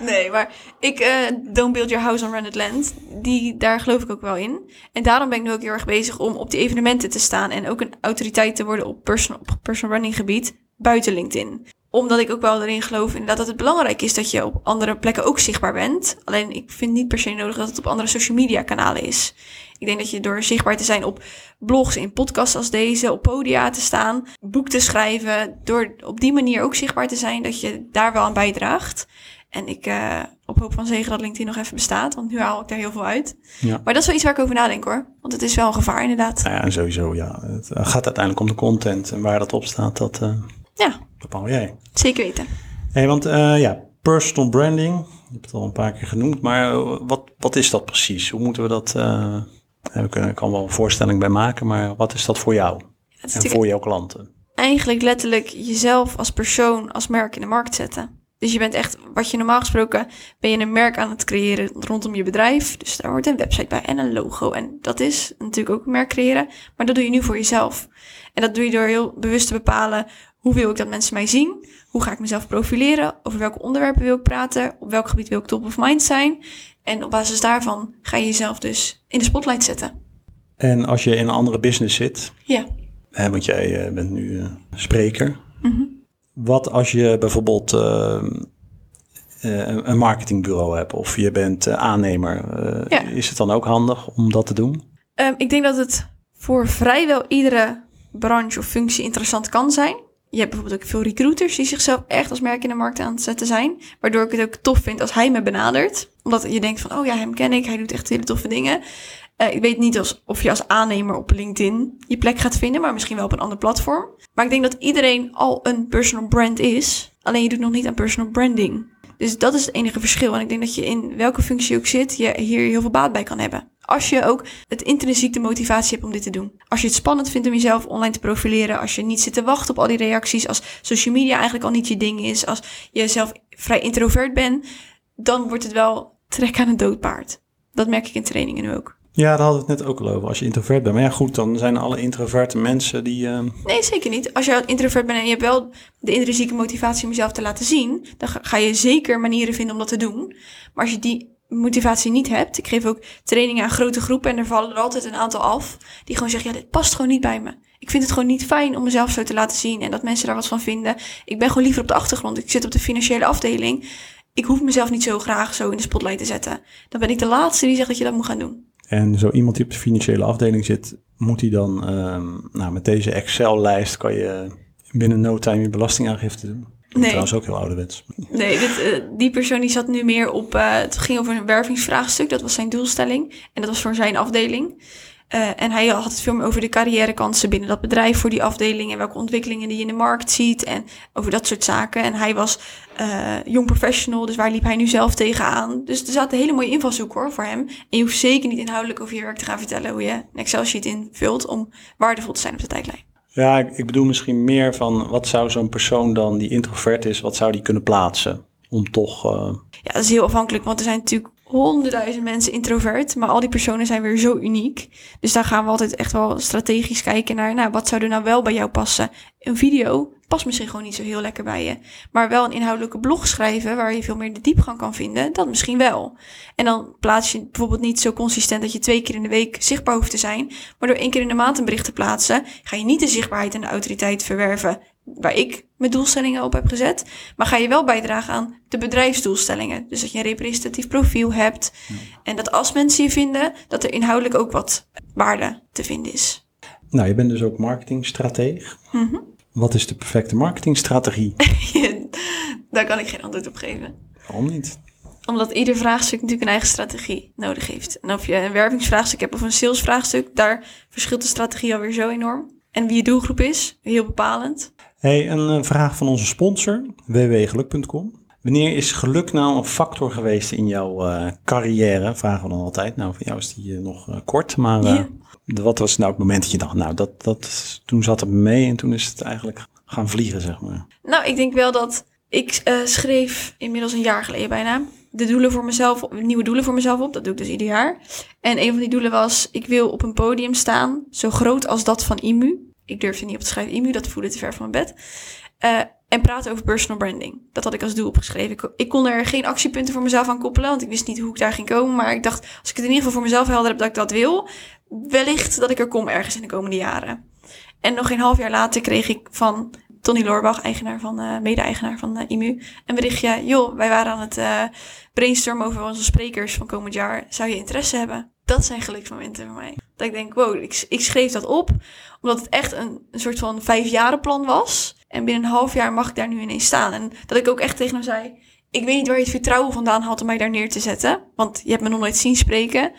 Nee, maar ik, eh don't build your house on rented land, die, daar geloof ik ook wel in. En daarom ben ik nu ook heel erg bezig om op die evenementen te staan en ook een autoriteit te worden op personal, op personal running gebied buiten LinkedIn. Omdat ik ook wel erin geloof inderdaad dat het belangrijk is dat je op andere plekken ook zichtbaar bent. Alleen ik vind niet per se nodig dat het op andere social media kanalen is. Ik denk dat je door zichtbaar te zijn op blogs, in podcasts als deze, op podia te staan, boek te schrijven, door op die manier ook zichtbaar te zijn, dat je daar wel aan bijdraagt. En ik eh, op hoop van zegen dat LinkedIn nog even bestaat, want nu haal ik daar heel veel uit. Ja. Maar dat is wel iets waar ik over nadenk hoor. Want het is wel een gevaar inderdaad. Nou ja, sowieso, ja. Het eh, gaat uiteindelijk om de content en waar dat op staat, dat eh, Ja, bepaal jij. zeker weten. Hey, want eh, ja, personal branding, je hebt het al een paar keer genoemd, maar eh, wat, wat is dat precies? Hoe moeten we dat, we kunnen, ik kan wel een voorstelling bij maken, maar wat is dat voor jou en voor jouw klanten? eigenlijk letterlijk jezelf als persoon, als merk in de markt zetten. Dus je bent echt, wat je normaal gesproken, ben je een merk aan het creëren rondom je bedrijf. Dus daar hoort een website bij en een logo. En dat is natuurlijk ook een merk creëren. Maar dat doe je nu voor jezelf. En dat doe je door heel bewust te bepalen, hoe wil ik dat mensen mij zien? Hoe ga ik mezelf profileren? Over welke onderwerpen wil ik praten? Op welk gebied wil ik top of mind zijn? En op basis daarvan ga je jezelf dus in de spotlight zetten. En als je in een andere business zit, Ja. hè, want jij eh, bent nu eh, spreker, Mhm. wat als je bijvoorbeeld, eh, een marketingbureau hebt of je bent aannemer. Ja. Is het dan ook handig om dat te doen? Ehm, ik denk dat het voor vrijwel iedere branche of functie interessant kan zijn. Je hebt bijvoorbeeld ook veel recruiters die zichzelf echt als merk in de markt aan het zetten zijn. Waardoor ik het ook tof vind als hij me benadert. Omdat je denkt van, oh ja, hem ken ik. Hij doet echt hele toffe dingen. Eh, ik weet niet als, of je als aannemer op LinkedIn je plek gaat vinden. Maar misschien wel op een ander platform. Maar ik denk dat iedereen al een personal brand is. Alleen je doet nog niet aan personal branding. Dus dat is het enige verschil. En ik denk dat je in welke functie ook zit, je hier heel veel baat bij kan hebben. Als je ook het intrinsiek de motivatie hebt om dit te doen. Als je het spannend vindt om jezelf online te profileren. Als je niet zit te wachten op al die reacties. Als social media eigenlijk al niet je ding is. Als je zelf vrij introvert bent. Dan wordt het wel trek aan een doodpaard. Dat merk ik in trainingen nu ook. Ja, daar hadden we het net ook al over. Als je introvert bent. Maar ja, goed, dan zijn alle introverte mensen die... eh, Nee, zeker niet. Als je introvert bent en je hebt wel de intrinsieke motivatie om jezelf te laten zien, dan ga- ga je zeker manieren vinden om dat te doen. Maar als je die motivatie niet hebt, ik geef ook trainingen aan grote groepen en er vallen er altijd een aantal af, die gewoon zeggen, ja, dit past gewoon niet bij me. Ik vind het gewoon niet fijn om mezelf zo te laten zien en dat mensen daar wat van vinden. Ik ben gewoon liever op de achtergrond. Ik zit op de financiële afdeling. Ik hoef mezelf niet zo graag zo in de spotlight te zetten. Dan ben ik de laatste die zegt dat je dat moet gaan doen. En zo iemand die op de financiële afdeling zit, moet hij dan, ehm, nou met deze Excel-lijst kan je binnen no time je belastingaangifte doen. Nee. Trouwens ook heel ouderwets. Nee, dit, eh, die persoon die zat nu meer op. eh, het ging over een wervingsvraagstuk. Dat was zijn doelstelling. En dat was voor zijn afdeling. Eh, en hij had het veel meer over de carrièrekansen binnen dat bedrijf voor die afdeling. En welke ontwikkelingen die je in de markt ziet. En over dat soort zaken. En hij was eh jong professional. Dus waar liep hij nu zelf tegenaan? Dus er zat een hele mooie invalshoek hoor voor hem. En je hoeft zeker niet inhoudelijk over je werk te gaan vertellen hoe je een Excel-sheet invult. om waardevol te zijn op de tijdlijn. Ja, ik, bedoel misschien meer van wat zou zo'n persoon dan die introvert is, wat zou die kunnen plaatsen? Om toch, eh, Ja, dat is heel afhankelijk, want er zijn natuurlijk honderdduizend mensen introvert, maar al die personen zijn weer zo uniek. Dus daar gaan we altijd echt wel strategisch kijken naar, nou, wat zou er nou wel bij jou passen? Een video past misschien gewoon niet zo heel lekker bij je, maar wel een inhoudelijke blog schrijven waar je veel meer de diepgang kan vinden, dat misschien wel. En dan plaats je bijvoorbeeld niet zo consistent dat je twee keer in de week zichtbaar hoeft te zijn, maar door één keer in de maand een bericht te plaatsen, ga je niet de zichtbaarheid en de autoriteit verwerven waar ik mijn doelstellingen op heb gezet. Maar ga je wel bijdragen aan de bedrijfsdoelstellingen. Dus dat je een representatief profiel hebt. En dat als mensen je vinden, dat er inhoudelijk ook wat waarde te vinden is. nou je bent dus ook marketingstrateeg. Mhm. Wat is de perfecte marketingstrategie? Daar kan ik geen antwoord op geven. Waarom niet? Omdat ieder vraagstuk natuurlijk een eigen strategie nodig heeft. En of je een wervingsvraagstuk hebt of een salesvraagstuk, daar verschilt de strategie alweer zo enorm. En wie je doelgroep is, heel bepalend. Hey, een eh, vraag van onze sponsor, www.geluk.com. Wanneer is geluk nou een factor geweest in jouw eh, carrière? Vragen we dan altijd. Nou, voor jou is die eh, nog kort, maar Ja. wat was nou het moment dat je dacht, nou, dat, dat, toen zat het mee en toen is het eigenlijk gaan vliegen, zeg maar. Nou, ik denk wel dat ik schreef inmiddels een jaar geleden bijna de doelen voor mezelf, nieuwe doelen voor mezelf op. Dat doe ik dus ieder jaar. En een van die doelen was, ik wil op een podium staan, zo groot als dat van IMU. Ik durfde niet op te schrijven IMU, dat voelde te ver van mijn bed. Eh, en praten over personal branding. Dat had ik als doel opgeschreven. Ik, kon er geen actiepunten voor mezelf aan koppelen, want ik wist niet hoe ik daar ging komen. Maar ik dacht, als ik het in ieder geval voor mezelf helder heb dat ik dat wil, wellicht dat ik er kom ergens in de komende jaren. En nog een half jaar later kreeg ik van Tony Loorbach, eigenaar van, eh, mede-eigenaar van eh, IMU, een berichtje. Joh, wij waren aan het brainstormen over onze sprekers van komend jaar. Zou je interesse hebben? Dat zijn geluksmomenten voor mij. Dat ik denk, wow, ik, ik schreef dat op. Omdat het echt een, een soort van vijfjarenplan was. En binnen een half jaar mag ik daar nu ineens staan. En dat ik ook echt tegen hem zei, ik weet niet waar je het vertrouwen vandaan had om mij daar neer te zetten. Want je hebt me nog nooit zien spreken.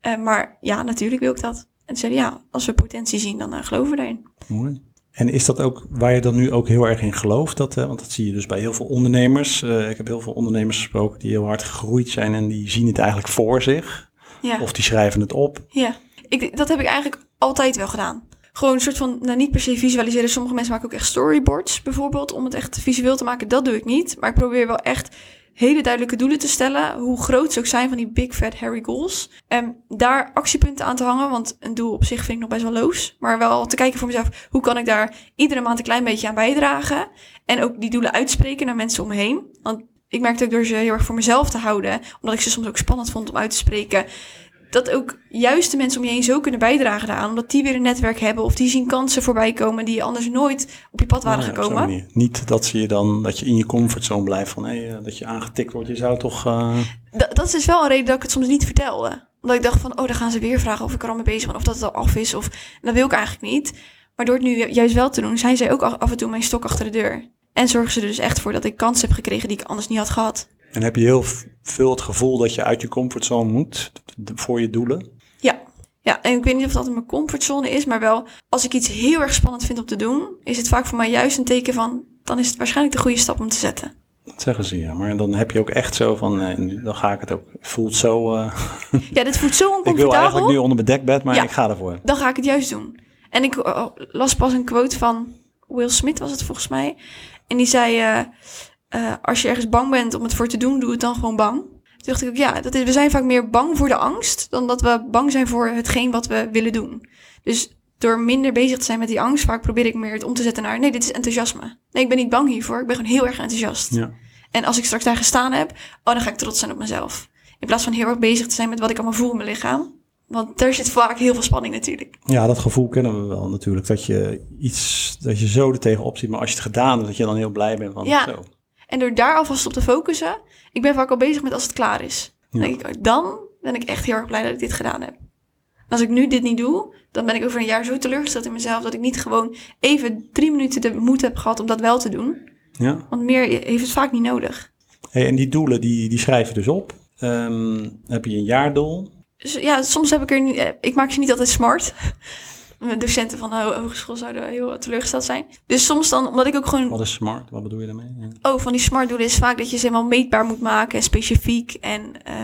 Eh, maar ja, natuurlijk wil ik dat. En toen zei ja, als we potentie zien, dan eh, geloven we daarin. Mooi. En is dat ook waar je dan nu ook heel erg in gelooft? Dat, eh, want dat zie je dus bij heel veel ondernemers. Ik heb heel veel ondernemers gesproken die heel hard gegroeid zijn en die zien het eigenlijk voor zich. Ja. Of die schrijven het op. Ja, ik, dat heb ik eigenlijk altijd wel gedaan. Gewoon een soort van, nou niet per se visualiseren. Sommige mensen maken ook echt storyboards bijvoorbeeld, om het echt visueel te maken. Dat doe ik niet. Maar ik probeer wel echt hele duidelijke doelen te stellen. Hoe groot ze ook zijn van die big fat hairy goals. En daar actiepunten aan te hangen. Want een doel op zich vind ik nog best wel loos. Maar wel te kijken voor mezelf, hoe kan ik daar iedere maand een klein beetje aan bijdragen. En ook die doelen uitspreken naar mensen om me heen. Want ik merkte ook door ze heel erg voor mezelf te houden. Omdat ik ze soms ook spannend vond om uit te spreken dat ook juist de mensen om je heen zo kunnen bijdragen daaraan. Omdat die weer een netwerk hebben of die zien kansen voorbij komen die anders nooit op je pad waren Ja, gekomen. Niet dat ze je dan dat je in je comfortzone blijft van hé, eh, dat je aangetikt wordt. Je zou toch. eh, Da- dat is dus wel een reden dat ik het soms niet vertelde. Omdat ik dacht van, oh, dan gaan ze weer vragen of ik er al mee bezig ben. Of dat het al af is. Of dat wil ik eigenlijk niet. Maar door het nu ju- juist wel te doen, zijn zij ook af en toe mijn stok achter de deur. En zorgen ze er dus echt voor dat ik kansen heb gekregen die ik anders niet had gehad. En heb je heel veel het gevoel dat je uit je comfortzone moet voor je doelen? Ja. Ja, en ik weet niet of dat in mijn comfortzone is, maar wel als ik iets heel erg spannend vind om te doen, is het vaak voor mij juist een teken van, dan is het waarschijnlijk de goede stap om te zetten. Dat zeggen ze ja. Maar dan heb je ook echt zo van, eh, dan ga ik het ook. Voelt zo. eh, Ja, dit voelt zo ik wil oncomfortabel. eigenlijk nu onder mijn dekbed, maar Ja. ik ga ervoor. dan ga ik het juist doen. En ik eh, las pas een quote van Will Smith, was het volgens mij. En die zei, eh, eh, als je ergens bang bent om het voor te doen, doe het dan gewoon bang. Toen dacht ik ook, ja, dat is, we zijn vaak meer bang voor de angst... dan dat we bang zijn voor hetgeen wat we willen doen. Dus door minder bezig te zijn met die angst... vaak probeer ik meer het om te zetten naar... nee, dit is enthousiasme. Nee, ik ben niet bang hiervoor, ik ben gewoon heel erg enthousiast. Ja. En als ik straks daar gestaan heb, oh, dan ga ik trots zijn op mezelf. In plaats van heel erg bezig te zijn met wat ik allemaal voel in mijn lichaam. Want daar zit vaak heel veel spanning natuurlijk. ja, dat gevoel kennen we wel natuurlijk. Dat je iets, dat je zo er tegenop ziet. Maar als je het gedaan hebt, dat je dan heel blij bent van Ja. zo. En door daar alvast op te focussen, ik ben vaak al bezig met als het klaar is. Dan, denk ik, oh, dan ben ik echt heel erg blij dat ik dit gedaan heb. Als ik nu dit niet doe, dan ben ik over een jaar zo teleurgesteld in mezelf dat ik niet gewoon even drie minuten de moed heb gehad om dat wel te doen. Ja. Want meer heeft het vaak niet nodig. Hey, en die doelen, die, die schrijf je dus op. Ehm, heb je een jaardoel? Ja, soms heb ik er niet, eh, ik maak ze niet altijd smart. Mijn docenten van de ho- hogeschool zouden heel teleurgesteld zijn. Dus soms dan, omdat ik ook gewoon Wat is smart? Wat bedoel je daarmee? Ja. Oh, van die smart doelen is vaak dat je ze helemaal meetbaar moet maken en specifiek. En eh,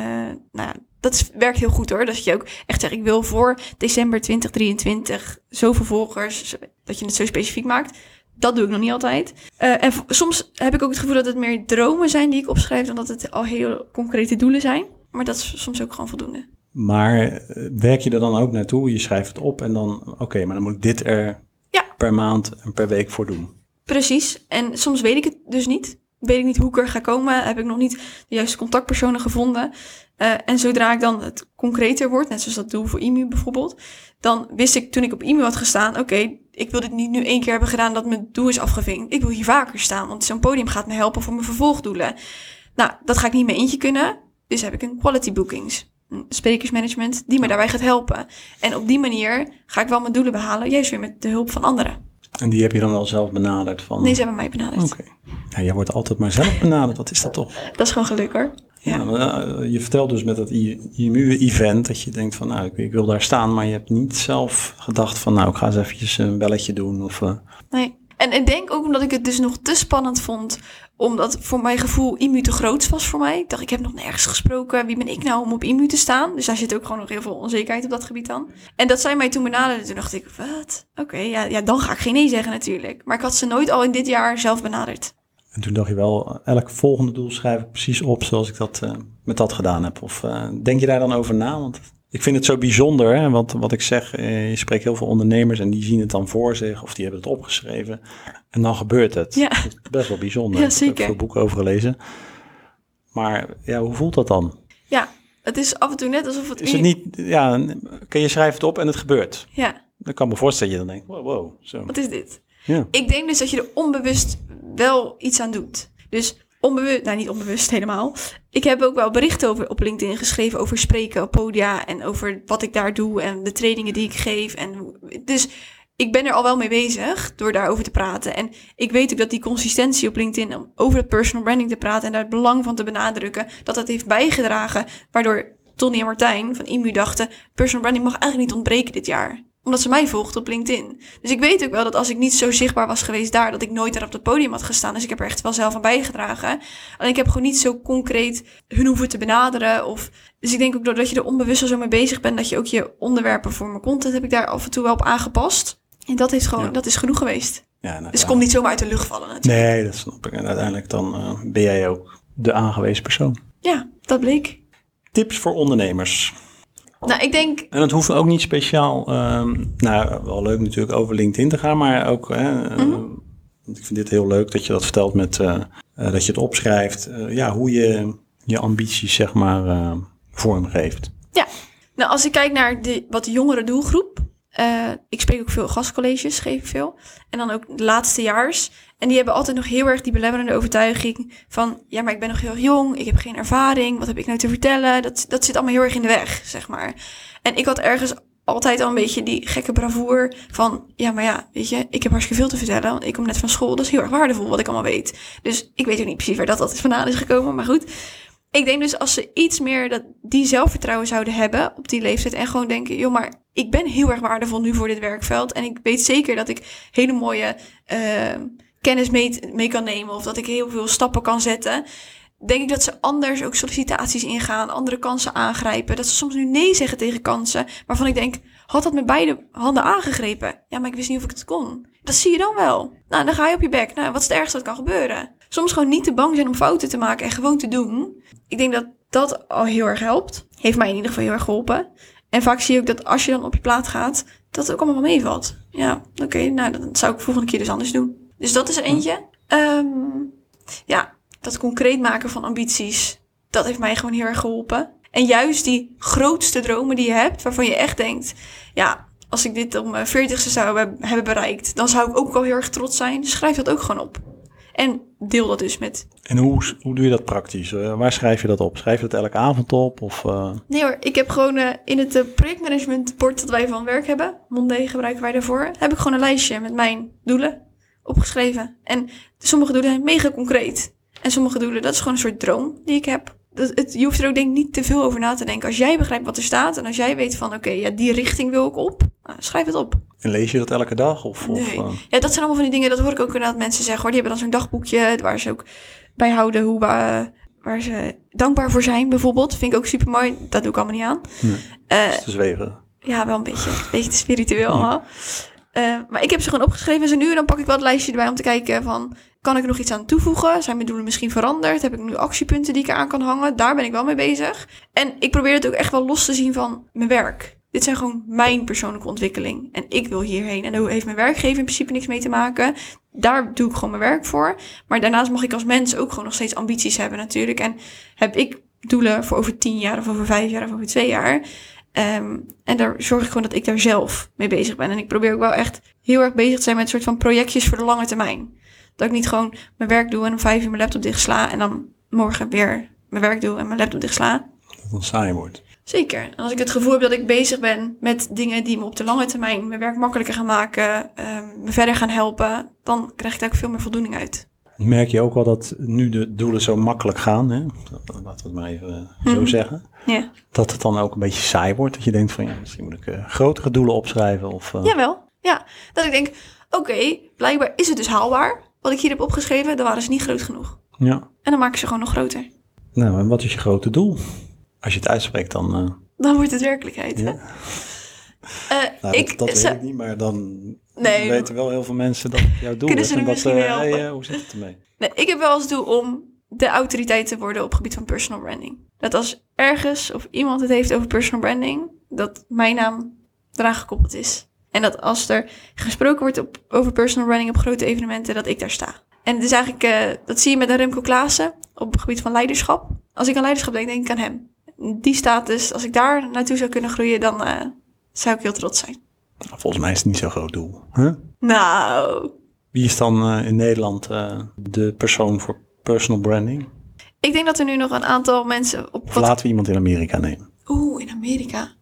nou ja, dat is, werkt heel goed hoor. Dat je ook echt zegt, ik wil voor december 2023 zoveel volgers, dat je het zo specifiek maakt. Dat doe ik nog niet altijd. Eh, en soms heb ik ook het gevoel dat het meer dromen zijn die ik opschrijf, dan dat het al heel concrete doelen zijn. Maar dat is soms ook gewoon voldoende. Maar eh, werk je er dan ook naartoe? Je schrijft het op en dan, oké, maar dan moet ik dit er Ja. per maand en per week voor doen. Precies. En soms weet ik het dus niet. Weet ik niet hoe ik er ga komen. Heb ik nog niet de juiste contactpersonen gevonden. Eh, en zodra ik dan het concreter wordt, net zoals dat doe voor IMU bijvoorbeeld, dan wist ik toen ik op IMU had gestaan, oké, ik wil dit niet nu één keer hebben gedaan dat mijn doel is afgevinkt. Ik wil hier vaker staan, want zo'n podium gaat me helpen voor mijn vervolgdoelen. Nou, dat ga ik niet meer eentje kunnen. Dus heb ik een quality bookings, sprekersmanagement, die me daarbij gaat helpen. En op die manier ga ik wel mijn doelen behalen, juist weer met de hulp van anderen. En die heb je dan wel zelf benaderd van... Nee, ze hebben mij benaderd. Oké. Ja, jij wordt altijd maar zelf benaderd. Wat is dat toch? Dat is gewoon geluk hoor. Ja. Ja. maar, eh, je vertelt dus met dat IMU-event dat je denkt van, nou, ik, ik wil daar staan, maar je hebt niet zelf gedacht van, nou, ik ga eens eventjes een belletje doen of... eh, Nee. En ik denk ook omdat ik het dus nog te spannend vond. Omdat voor mijn gevoel IMU te groot was voor mij. Ik dacht, ik heb nog nergens gesproken. Wie ben ik nou om op IMU te staan? Dus daar zit ook gewoon nog heel veel onzekerheid op dat gebied dan. En dat zij mij toen benaderden. Toen dacht ik, wat? Oké, ja, ja, dan ga ik geen nee zeggen natuurlijk. Maar ik had ze nooit al in dit jaar zelf benaderd. En toen dacht je wel, elk volgende doel schrijf ik precies op zoals ik dat eh, met dat gedaan heb. Of eh, denk je daar dan over na? Want ik vind het zo bijzonder, hè? want wat ik zeg, eh, je spreekt heel veel ondernemers en die zien het dan voor zich of die hebben het opgeschreven. En dan gebeurt het. Ja. Dat is best wel bijzonder. Ja, Ik heb zeker. veel boeken over gelezen. Maar ja, hoe voelt dat dan? Ja, het is af en toe net alsof het... Is het niet, ja, oké, je schrijft het op en het gebeurt. Ja, Dan kan me voorstellen dat je dan denkt, wow, wow, zo. wat is dit? Ja. Ik denk dus dat je er onbewust wel iets aan doet. Dus onbewust, nou niet onbewust helemaal. Ik heb ook wel berichten over, op LinkedIn geschreven over spreken op podia en over wat ik daar doe en de trainingen die ik geef. En, dus ik ben er al wel mee bezig door daarover te praten. En ik weet ook dat die consistentie op LinkedIn om over het personal branding te praten en daar het belang van te benadrukken, dat dat heeft bijgedragen, waardoor Tony en Martijn van IMU dachten, personal branding mag eigenlijk niet ontbreken dit jaar omdat ze mij volgden op LinkedIn. Dus ik weet ook wel dat als ik niet zo zichtbaar was geweest daar, dat ik nooit daar op het podium had gestaan. Dus ik heb er echt wel zelf aan bijgedragen. Alleen ik heb gewoon niet zo concreet hun hoeven te benaderen. Of... Dus ik denk ook doordat je er onbewust al zo mee bezig bent, dat je ook je onderwerpen voor mijn content heb ik daar af en toe wel op aangepast. En dat is gewoon, Ja. dat is genoeg geweest. Ja, nou, Dus komt niet zomaar uit de lucht vallen natuurlijk. Nee, dat snap ik. En uiteindelijk dan eh, ben jij ook de aangewezen persoon. Ja, dat bleek. Tips voor ondernemers. Nou, ik denk, En het hoeft ook niet speciaal, ehm, nou wel leuk natuurlijk over LinkedIn te gaan, maar ook, hè, eh, Mhm. want ik vind dit heel leuk dat je dat vertelt met, eh, eh, dat je het opschrijft, ja, hoe je je ambities zeg maar vormgeeft. Nou, als ik kijk naar de wat jongere doelgroep. ik spreek ook veel gastcolleges, geef ik veel. En dan ook de laatste jaars. En die hebben altijd nog heel erg die belemmerende overtuiging van... ja, maar ik ben nog heel jong, ik heb geen ervaring, wat heb ik nou te vertellen? Dat, dat zit allemaal heel erg in de weg, zeg maar. En ik had ergens altijd al een beetje die gekke bravoer van... ja, maar ja, weet je, ik heb hartstikke veel te vertellen... want ik kom net van school, dat is heel erg waardevol wat ik allemaal weet. Dus ik weet ook niet precies waar dat, dat vandaan is gekomen, maar goed... Ik denk dus als ze iets meer dat, die zelfvertrouwen zouden hebben op die leeftijd en gewoon denken, joh, maar ik ben heel erg waardevol nu voor dit werkveld en ik weet zeker dat ik hele mooie eh, kennis mee, kan nemen of dat ik heel veel stappen kan zetten. Denk ik dat ze anders ook sollicitaties ingaan, andere kansen aangrijpen. Dat ze soms nu nee zeggen tegen kansen waarvan ik denk, had dat met beide handen aangegrepen? Ja, maar ik wist niet of ik het kon. Dat zie je dan wel. Nou, dan ga je op je bek. Nou, wat is het ergste dat kan gebeuren? Soms gewoon niet te bang zijn om fouten te maken en gewoon te doen. Ik denk dat dat al heel erg helpt. Heeft mij in ieder geval heel erg geholpen. En vaak zie je ook dat als je dan op je plaat gaat, dat het ook allemaal meevalt. Ja, oké, nou, dat zou ik volgende keer dus anders doen. Dus dat is er eentje. Ehm, ja, dat concreet maken van ambities, dat heeft mij gewoon heel erg geholpen. En juist die grootste dromen die je hebt, waarvan je echt denkt, ja, als ik dit op mijn veertigste zou heb- hebben bereikt, dan zou ik ook al heel erg trots zijn. Dus schrijf dat ook gewoon op. En deel dat dus met. En hoe, hoe doe je dat praktisch? Eh, waar schrijf je dat op? Schrijf je dat elke avond op? Of, eh, Nee hoor, ik heb gewoon eh, in het projectmanagementbord dat wij van werk hebben, Monday gebruiken wij daarvoor, heb ik gewoon een lijstje met mijn doelen opgeschreven. En sommige doelen zijn mega concreet. En sommige doelen, dat is gewoon een soort droom die ik heb. Dat, het, je hoeft er ook denk ik niet te veel over na te denken. Als jij begrijpt wat er staat en als jij weet van oké, ja, die richting wil ik op, nou, schrijf het op. en lees je dat elke dag? Of, of, Nee. eh, Ja, dat zijn allemaal van die dingen, dat hoor ik ook inderdaad mensen zeggen hoor. Die hebben dan zo'n dagboekje waar ze ook bijhouden hoe, eh, waar ze dankbaar voor zijn bijvoorbeeld. Vind ik ook super mooi. Dat doe ik allemaal niet aan. Nee. Eh, is te zweven. ja, wel een beetje. Een beetje te spiritueel allemaal. Eh, maar ik heb ze gewoon opgeschreven. En zo nu dan pak ik wel het lijstje erbij om te kijken van... Kan ik er nog iets aan toevoegen? Zijn mijn doelen misschien veranderd? Heb ik nu actiepunten die ik aan kan hangen? Daar ben ik wel mee bezig. En ik probeer het ook echt wel los te zien van mijn werk. Dit zijn gewoon mijn persoonlijke ontwikkeling. En ik wil hierheen. En daar heeft mijn werkgever in principe niks mee te maken. Daar doe ik gewoon mijn werk voor. Maar daarnaast mag ik als mens ook gewoon nog steeds ambities hebben natuurlijk. En heb ik doelen voor over tien jaar of over vijf jaar of over twee jaar. Ehm, en daar zorg ik gewoon dat ik daar zelf mee bezig ben. En ik probeer ook wel echt heel erg bezig te zijn met een soort van projectjes voor de lange termijn. Dat ik niet gewoon mijn werk doe en om vijf uur mijn laptop dichtsla. En dan morgen weer mijn werk doe en mijn laptop dichtsla. Dat het dan saai wordt. Zeker. En als ik het gevoel heb dat ik bezig ben met dingen die me op de lange termijn mijn werk makkelijker gaan maken, ehm, me verder gaan helpen, dan krijg ik daar ook veel meer voldoening uit. Merk je ook wel dat nu de doelen zo makkelijk gaan, hè? laten we het maar even eh, zo Mhm. zeggen, Ja. dat het dan ook een beetje saai wordt? Dat je denkt van, ja, misschien moet ik eh, grotere doelen opschrijven of... eh, Jawel. Ja. Dat ik denk, oké, blijkbaar is het dus haalbaar. Wat ik hier heb opgeschreven, dan waren ze niet groot genoeg. ja. En dan maak ik ze gewoon nog groter. Nou, en wat is je grote doel? Als je het uitspreekt, dan... Dan wordt het werkelijkheid. hè? Ja. Nou, ik, dat dat weet ik niet, maar dan Nee. weten wel heel veel mensen dat jouw doel Kunnen is. ze en dat, helpen? hey, eh, hoe zit het ermee? nee, ik heb wel als doel om de autoriteit te worden op het gebied van personal branding. Dat als ergens of iemand het heeft over personal branding, dat mijn naam eraan gekoppeld is. En dat als er gesproken wordt op, over personal branding op grote evenementen, dat ik daar sta. En is eigenlijk, eh, dat zie je met een Remco Klaassen op het gebied van leiderschap. Als ik aan leiderschap denk, denk ik aan hem. Die status, als ik daar naartoe zou kunnen groeien, dan zou ik heel trots zijn. Volgens mij is het niet zo'n groot doel. Huh? Nou, Wie is dan eh, in Nederland eh, de persoon voor personal branding? ik denk dat er nu nog een aantal mensen op Of wat... laten we iemand in Amerika nemen? Oeh, in Amerika.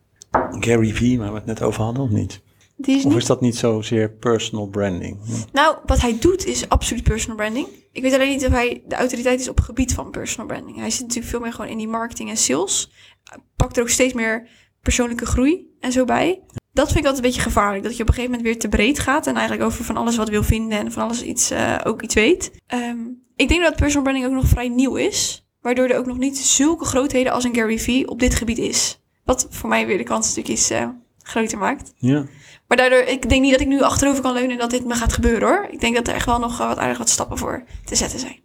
Gary Vee, waar we het net over hadden, of niet? Die is Of niet... is dat niet zozeer personal branding? Nou, wat hij doet is absoluut personal branding. Ik weet alleen niet of hij de autoriteit is op het gebied van personal branding. Hij zit natuurlijk veel meer gewoon in die marketing en sales. Hij Pakt er ook steeds meer persoonlijke groei en zo bij. Dat vind ik altijd een beetje gevaarlijk. Dat je op een gegeven moment weer te breed gaat. En eigenlijk over van alles wat wil vinden en van alles iets, eh, ook iets weet. Ehm, ik denk dat personal branding ook nog vrij nieuw is. Waardoor er ook nog niet zulke grootheden als een Gary Vee op dit gebied is. Wat voor mij weer de kans natuurlijk iets eh, groter maakt. Ja. Maar daardoor, ik denk niet dat ik nu achterover kan leunen en dat dit me gaat gebeuren hoor. Ik denk dat er echt wel nog eh, wat aardig wat stappen voor te zetten zijn.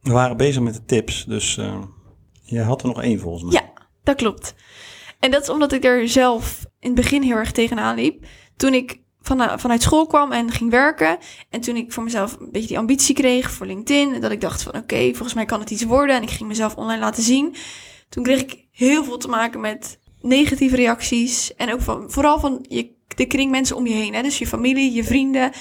We waren bezig met de tips, dus eh jij had er nog één volgens mij. Ja, dat klopt. En dat is omdat ik er zelf in het begin heel erg tegenaan liep. Toen ik van, vanuit school kwam en ging werken. En toen ik voor mezelf een beetje die ambitie kreeg voor LinkedIn. Dat ik dacht van oké, volgens mij kan het iets worden. En ik ging mezelf online laten zien. Toen kreeg ik heel veel te maken met negatieve reacties. En ook van, vooral van je, de kring mensen om je heen. Hè? Dus je familie, je vrienden.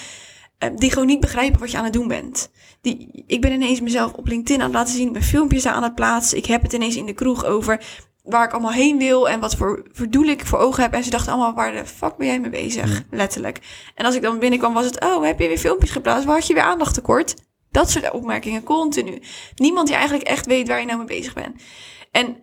eh, Die gewoon niet begrijpen wat je aan het doen bent. Die, ik ben ineens mezelf op LinkedIn aan het laten zien. Ik ben filmpjes aan het plaatsen. Ik heb het ineens in de kroeg over waar ik allemaal heen wil. En wat voor, voor doel ik voor ogen heb. En ze dachten allemaal, waar de fuck ben jij mee bezig? Letterlijk. En als ik dan binnenkwam was het, oh, heb je weer filmpjes geplaatst? Waar had je weer aandacht tekort? Dat soort opmerkingen continu. Niemand die eigenlijk echt weet waar je nou mee bezig bent. En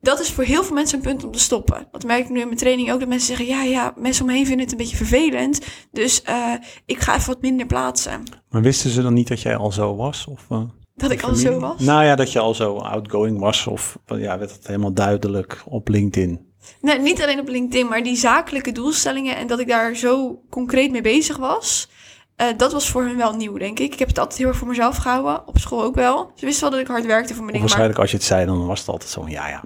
dat is voor heel veel mensen een punt om te stoppen. Dat merk ik nu in mijn training ook. Dat mensen zeggen, ja, ja, mensen om me heen vinden het een beetje vervelend. Dus eh, ik ga even wat minder plaatsen. Maar wisten ze dan niet dat jij al zo was? Of, eh, Dat ik al zo was. Nou ja, dat je al zo outgoing was. Of ja, werd het helemaal duidelijk op LinkedIn. Nee, niet alleen op LinkedIn, maar die zakelijke doelstellingen en dat ik daar zo concreet mee bezig was. eh, dat was voor hun wel nieuw, denk ik. Ik heb het altijd heel erg voor mezelf gehouden. Op school ook wel. Ze wisten wel dat ik hard werkte voor mijn dingen. Maar waarschijnlijk als je het zei, dan was het altijd zo ja, ja.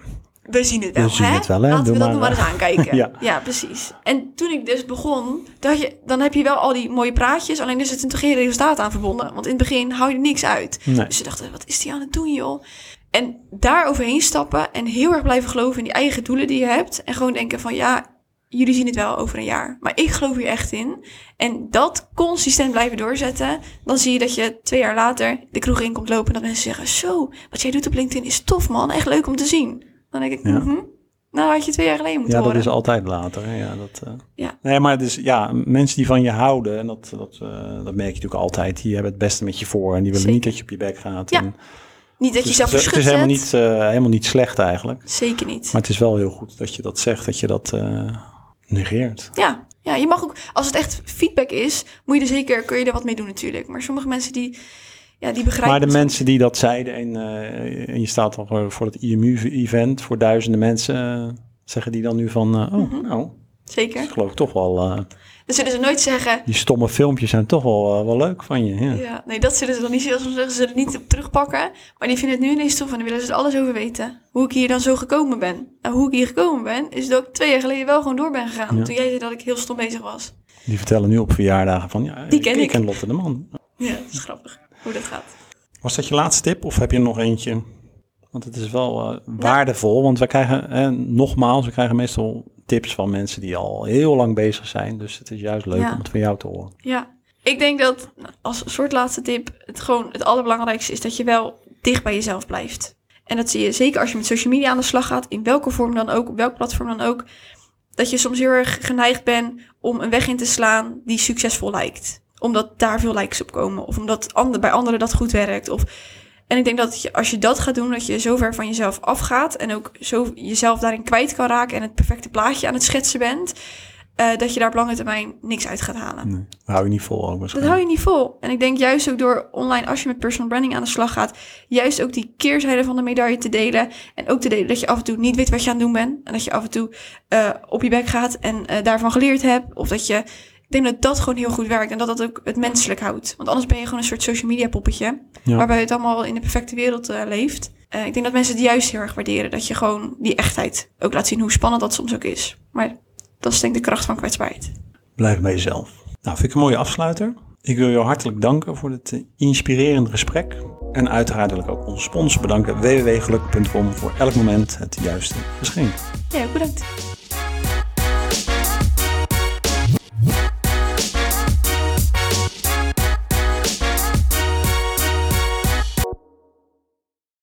We zien het wel, We zien hè? het wel, hè? Laten Doe we dat maar, nog maar eens aankijken. Ja. ja. precies. En toen ik dus begon, je, dan heb je wel al die mooie praatjes. Alleen er zit er geen resultaat aan verbonden. Want in het begin hou je er niks uit. Nee. Dus ze dachten, wat is die aan het doen, joh? En daar overheen stappen en heel erg blijven geloven in die eigen doelen die je hebt. En gewoon denken van, ja, jullie zien het wel over een jaar. Maar ik geloof hier echt in. En dat consistent blijven doorzetten. Dan zie je dat je twee jaar later de kroeg in komt lopen. En dat mensen zeggen, zo, wat jij doet op LinkedIn is tof, man. Echt leuk om te zien. Dan denk ik, Ja. mhm. Nou, had je twee jaar geleden moeten Ja, dat horen. is altijd later. Ja, dat, eh. Ja. Nee, maar dus, ja, mensen die van je houden, en dat, dat, eh, dat merk je natuurlijk altijd, die hebben het beste met je voor en die willen Zeker. niet dat je op je bek gaat. Ja, En Niet dat je dus jezelf het, is- het is helemaal niet, eh, helemaal niet slecht eigenlijk. Zeker niet. Maar het is wel heel goed dat je dat zegt, dat je dat negeert. Ja, ja, je mag ook, als het echt feedback is, moet je er zeker, kun je er wat mee doen natuurlijk. Maar sommige mensen die, ja, die begrijpen Maar de mensen die dat zeiden, en, eh, en je staat al voor, het IMU-event voor duizenden mensen, eh, zeggen die dan nu van, eh, oh, Mhm. nou, Zeker. ik geloof toch wel, zullen ze nooit zeggen, die stomme filmpjes zijn toch wel, wel leuk van je. Ja. ja, nee, dat zullen ze dan niet zeggen. Ze zullen ze het niet terugpakken. Maar die vinden het nu ineens tof en dan willen ze er alles over weten. Hoe ik hier dan zo gekomen ben. En hoe ik hier gekomen ben, is dat ik twee jaar geleden wel gewoon door ben gegaan. Ja. Toen jij zei dat ik heel stom bezig was. Die vertellen nu op verjaardagen van, ja, Die ken ik. ken Lotte de Man. Ja, dat is grappig hoe dat gaat. Was dat je laatste tip of heb je er nog eentje? Want het is wel eh, waardevol, want we krijgen, eh, nogmaals, we krijgen meestal tips van mensen die al heel lang bezig zijn. Dus het is juist leuk Ja. om het van jou te horen. Ja, ik denk dat nou, als soort laatste tip, het gewoon het allerbelangrijkste is dat je wel dicht bij jezelf blijft. En dat zie je zeker als je met social media aan de slag gaat, in welke vorm dan ook, op welk platform dan ook, dat je soms heel erg geneigd bent om een weg in te slaan die succesvol lijkt. Omdat daar veel likes op komen, of omdat ander, bij anderen dat goed werkt. Of, en ik denk dat je, als je dat gaat doen, dat je zo ver van jezelf afgaat en ook zo jezelf daarin kwijt kan raken en het perfecte plaatje aan het schetsen bent, eh, dat je daar op lange termijn niks uit gaat halen. Nee, dat hou je niet vol ook Dat hou je niet vol. En ik denk juist ook door online, als je met personal branding aan de slag gaat, juist ook die keerzijde van de medaille te delen. En ook te delen dat je af en toe niet weet wat je aan het doen bent. En dat je af en toe eh, op je bek gaat en eh, daarvan geleerd hebt. Of dat je. Ik denk dat dat gewoon heel goed werkt en dat dat ook het menselijk houdt. Want anders ben je gewoon een soort social media poppetje. Ja. Waarbij het allemaal in de perfecte wereld eh, leeft. Eh, ik denk dat mensen het juist heel erg waarderen. Dat je gewoon die echtheid ook laat zien, hoe spannend dat soms ook is. Maar dat is denk ik de kracht van kwetsbaarheid. Blijf bij jezelf. Nou, vind ik een mooie afsluiter. Ik wil jou hartelijk danken voor dit eh, inspirerende gesprek. En uiteraard wil ik ook onze sponsor bedanken, www.geluk.com, voor elk moment het juiste geschenk. Ja, bedankt.